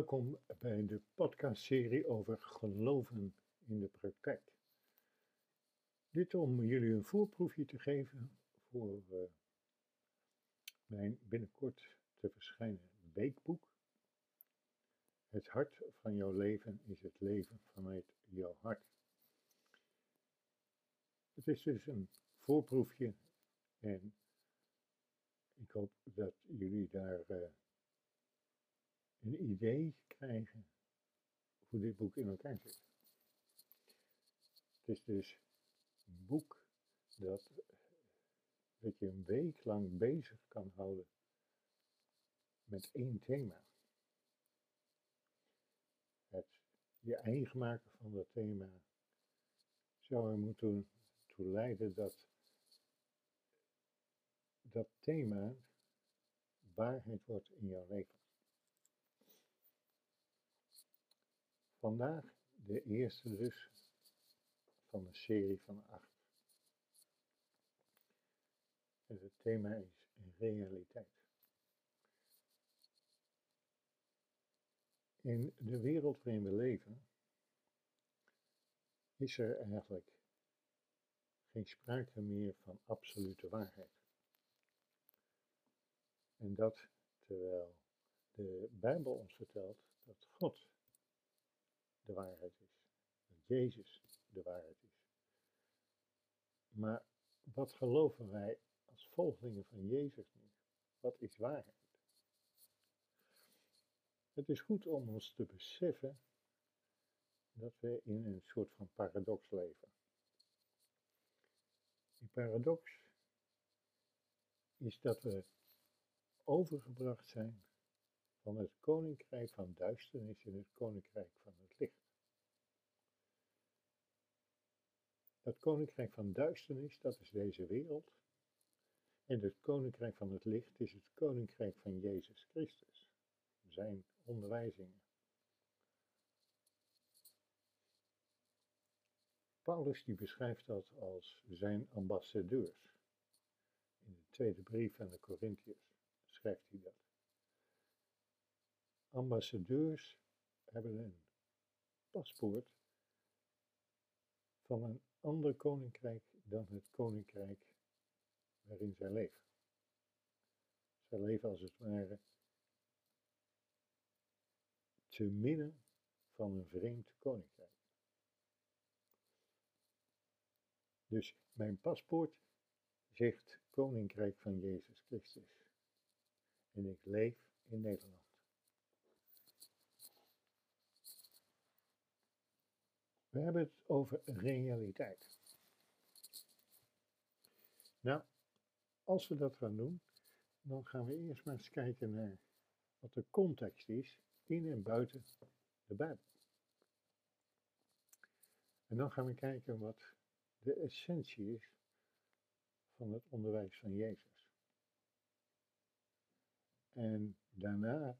Welkom bij de podcastserie over geloven in de praktijk. Dit om jullie een voorproefje te geven voor uh, mijn binnenkort te verschijnen weekboek. Het hart van jouw leven is het leven vanuit jouw hart. Het is dus een voorproefje en ik hoop dat jullie daar uh, een idee krijgen hoe dit boek in elkaar zit. Het is dus een boek dat, dat je een week lang bezig kan houden met één thema. Het je eigen maken van dat thema zou er moeten toe leiden dat dat thema waarheid wordt in jouw leven. Vandaag de eerste dus van een serie van acht. En het thema is realiteit. In de wereld waarin we leven is er eigenlijk geen sprake meer van absolute waarheid. En dat terwijl de Bijbel ons vertelt dat God de waarheid is. Dat Jezus de waarheid is. Maar wat geloven wij als volgelingen van Jezus nu? Wat is waarheid? Het is goed om ons te beseffen dat we in een soort van paradox leven. Die paradox is dat we overgebracht zijn van het koninkrijk van duisternis in het koninkrijk van het licht. Dat koninkrijk van duisternis, dat is deze wereld. En het koninkrijk van het licht is het koninkrijk van Jezus Christus, zijn onderwijzingen. Paulus die beschrijft dat als zijn ambassadeurs. In de tweede brief aan de Corinthiërs schrijft hij dat. Ambassadeurs hebben een paspoort van een ander koninkrijk dan het koninkrijk waarin zij leven. Zij leven als het ware te midden van een vreemd koninkrijk. Dus mijn paspoort zegt Koninkrijk van Jezus Christus. En ik leef in Nederland. We hebben het over realiteit. Nou, als we dat gaan doen, dan gaan we eerst maar eens kijken naar wat de context is in en buiten de Bijbel. En dan gaan we kijken wat de essentie is van het onderwijs van Jezus. En daarna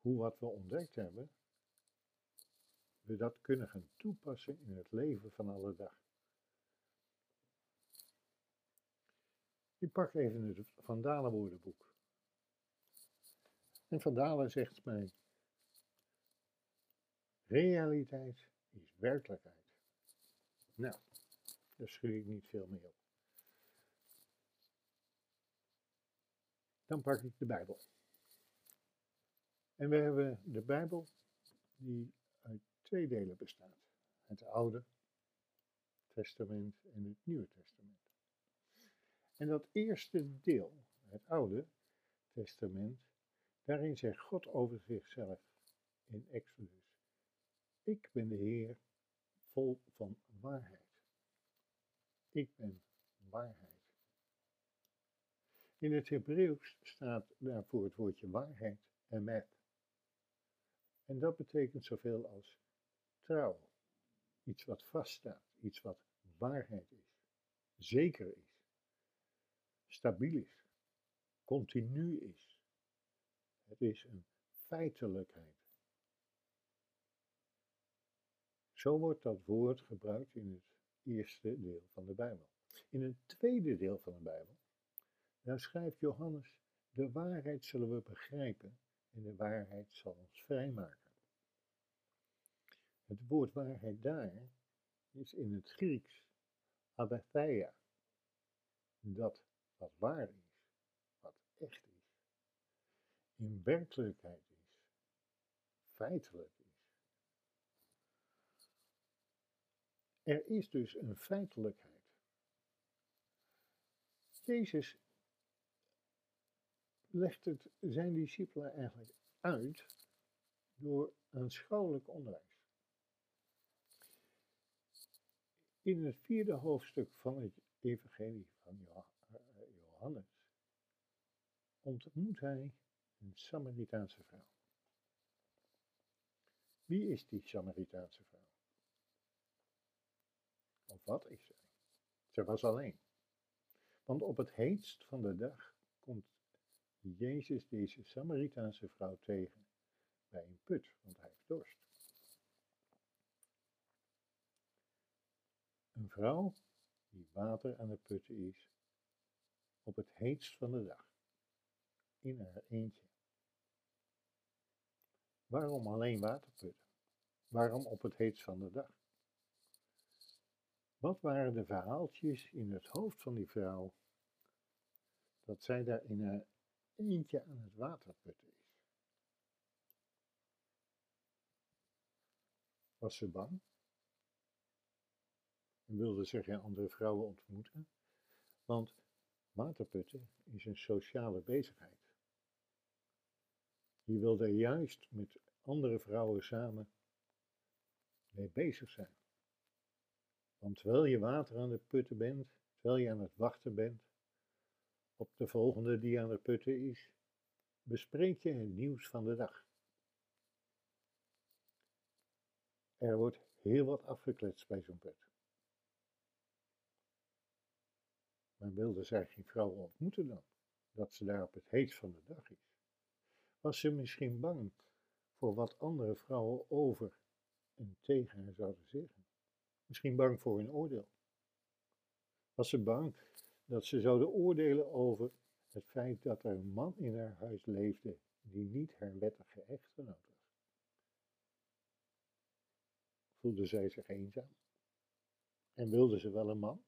hoe wat we ontdekt hebben, we dat kunnen gaan toepassen in het leven van alle dag. Ik pak even het Van Dalen woordenboek. En Van Dalen zegt mij, realiteit is werkelijkheid. Nou, daar schud ik niet veel mee op. Dan pak ik de Bijbel. En we hebben de Bijbel die twee delen bestaat. Het Oude Testament en het Nieuwe Testament. En dat eerste deel, het Oude Testament, daarin zegt God over zichzelf in Exodus: Ik ben de Heer vol van waarheid. Ik ben waarheid. In het Hebreeuws staat daarvoor het woordje waarheid en. En dat betekent zoveel als Iets wat vaststaat, iets wat waarheid is, zeker is, stabiel is, continu is. Het is een feitelijkheid. Zo wordt dat woord gebruikt in het eerste deel van de Bijbel. In het tweede deel van de Bijbel, daar schrijft Johannes, de waarheid zullen we begrijpen en de waarheid zal ons vrijmaken. Het woord waarheid daar is in het Grieks aletheia. Dat wat waar is, wat echt is, in werkelijkheid is, feitelijk is. Er is dus een feitelijkheid. Jezus legt het zijn discipelen eigenlijk uit door aanschouwelijk onderwijs. In het vierde hoofdstuk van het Evangelie van Johannes ontmoet hij een Samaritaanse vrouw. Wie is die Samaritaanse vrouw? Of wat is zij? Ze was alleen. Want op het heetst van de dag komt Jezus deze Samaritaanse vrouw tegen bij een put, want hij heeft dorst. Een vrouw die water aan het putten is op het heetst van de dag, in haar eentje. Waarom alleen water putten? Waarom op het heetst van de dag? Wat waren de verhaaltjes in het hoofd van die vrouw dat zij daar in haar eentje aan het waterputten is. Was ze bang? En wilde ze geen andere vrouwen ontmoeten? Want waterputten is een sociale bezigheid. Je wil er juist met andere vrouwen samen mee bezig zijn. Want terwijl je water aan het putten bent, terwijl je aan het wachten bent, op de volgende die aan het putten is, bespreek je het nieuws van de dag. Er wordt heel wat afgekletst bij zo'n put. Maar wilde zij geen vrouw ontmoeten dan, dat ze daar op het heet van de dag is? Was ze misschien bang voor wat andere vrouwen over en tegen haar zouden zeggen? Misschien bang voor een oordeel? Was ze bang dat ze zouden oordelen over het feit dat er een man in haar huis leefde die niet haar wettige echtgenoot was. Voelde zij zich eenzaam? En wilde ze wel een man?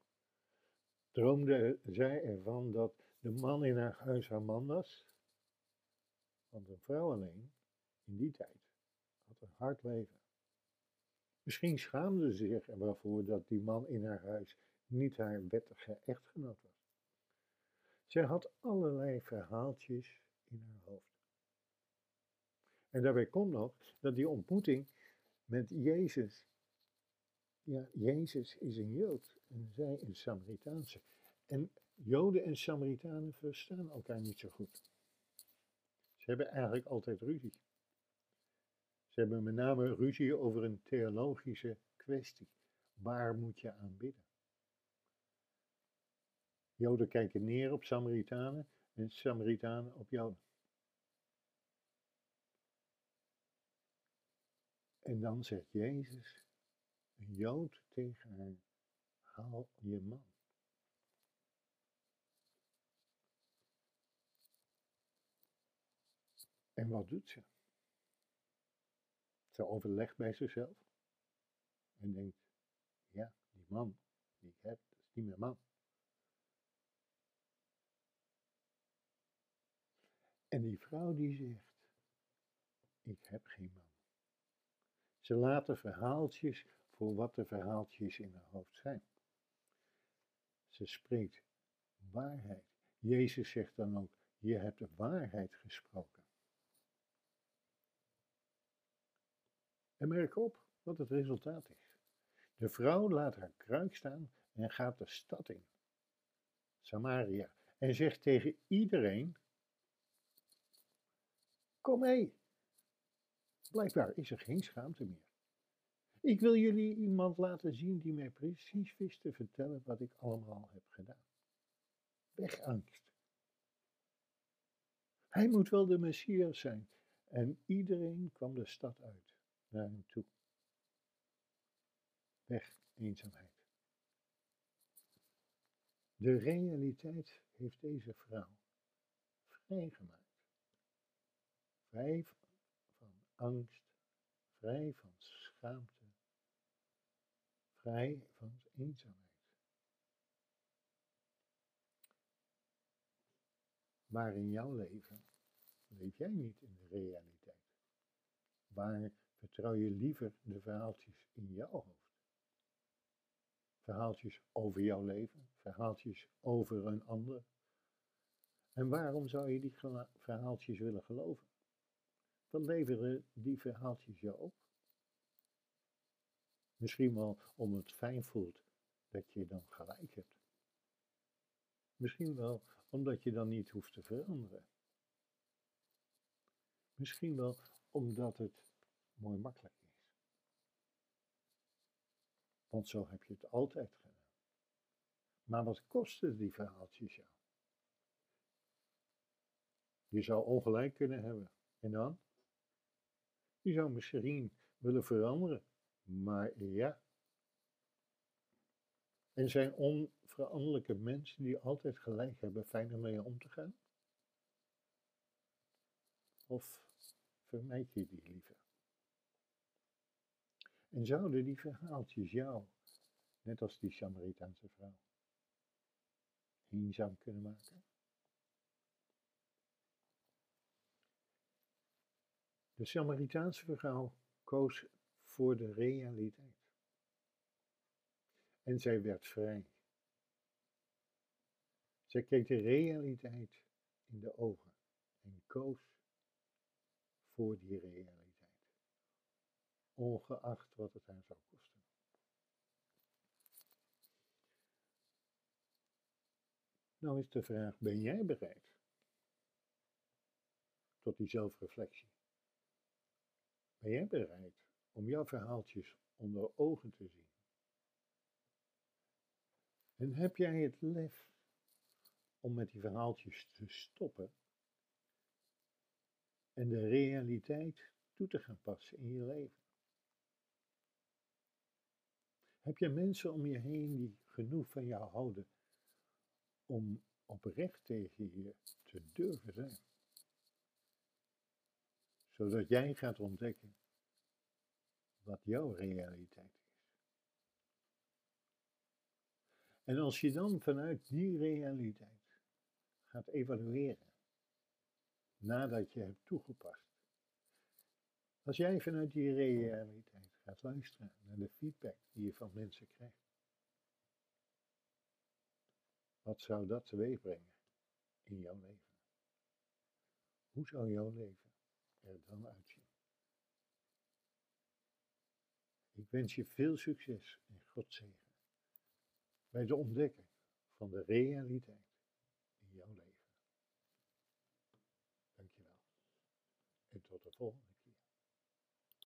Droomde zij ervan dat de man in haar huis haar man was? Want een vrouw alleen, in die tijd, had een hard leven. Misschien schaamde ze zich ervoor dat die man in haar huis niet haar wettige echtgenoot was. Zij had allerlei verhaaltjes in haar hoofd. En daarbij komt nog dat die ontmoeting met Jezus, ja, Jezus is een Jood en zij een Samaritaanse. En Joden en Samaritanen verstaan elkaar niet zo goed. Ze hebben eigenlijk altijd ruzie. Ze hebben met name ruzie over een theologische kwestie. Waar moet je aanbidden? Joden kijken neer op Samaritanen en Samaritanen op Joden. En dan zegt Jezus, Jood tegen haar, haal je man. En wat doet ze? Ze overlegt bij zichzelf en denkt, ja, die man die ik heb, dat is niet mijn man. En die vrouw die zegt, ik heb geen man. Ze laten verhaaltjes wat de verhaaltjes in haar hoofd zijn. Ze spreekt waarheid. Jezus zegt dan ook, je hebt de waarheid gesproken. En merk op wat het resultaat is. De vrouw laat haar kruik staan en gaat de stad in, Samaria, en zegt tegen iedereen Kom mee. Blijkbaar is er geen schaamte meer. Ik wil jullie iemand laten zien die mij precies wist te vertellen wat ik allemaal heb gedaan. Weg angst. Hij moet wel de Messias zijn. En iedereen kwam de stad uit naar hem toe. Weg eenzaamheid. De realiteit heeft deze vrouw vrijgemaakt. Vrij van angst, vrij van schaamte, Vrij van eenzaamheid. Maar in jouw leven leef jij niet in de realiteit. Waar vertrouw je liever de verhaaltjes in jouw hoofd? Verhaaltjes over jouw leven, verhaaltjes over een ander. En waarom zou je die verhaaltjes willen geloven? Wat leveren die verhaaltjes jou op? Misschien wel om het fijn voelt dat je dan gelijk hebt. Misschien wel omdat je dan niet hoeft te veranderen. Misschien wel omdat het mooi makkelijk is. Want zo heb je het altijd gedaan. Maar wat kosten die verhaaltjes jou? Je zou ongelijk kunnen hebben. En dan? Je zou misschien willen veranderen. Maar ja. En zijn onveranderlijke mensen die altijd gelijk hebben fijn om mee om te gaan? Of vermijd je die liever? En zouden die verhaaltjes jou, net als die Samaritaanse vrouw, eenzaam kunnen maken? De Samaritaanse vrouw koos voor de realiteit. En zij werd vrij. Zij keek de realiteit in de ogen en koos voor die realiteit, ongeacht wat het haar zou kosten. Nou is de vraag, ben jij bereid tot die zelfreflectie? Ben jij bereid om jouw verhaaltjes onder ogen te zien? En heb jij het lef om met die verhaaltjes te stoppen en de realiteit toe te gaan passen in je leven? Heb je mensen om je heen die genoeg van jou houden om oprecht tegen je te durven zijn? Zodat jij gaat ontdekken wat jouw realiteit is. En als je dan vanuit die realiteit gaat evalueren, nadat je hebt toegepast, als jij vanuit die realiteit gaat luisteren naar de feedback die je van mensen krijgt, wat zou dat teweeg brengen in jouw leven? Hoe zou jouw leven er dan uitzien? Ik wens je veel succes en God zegen bij de ontdekking van de realiteit in jouw leven. Dankjewel. En tot de volgende.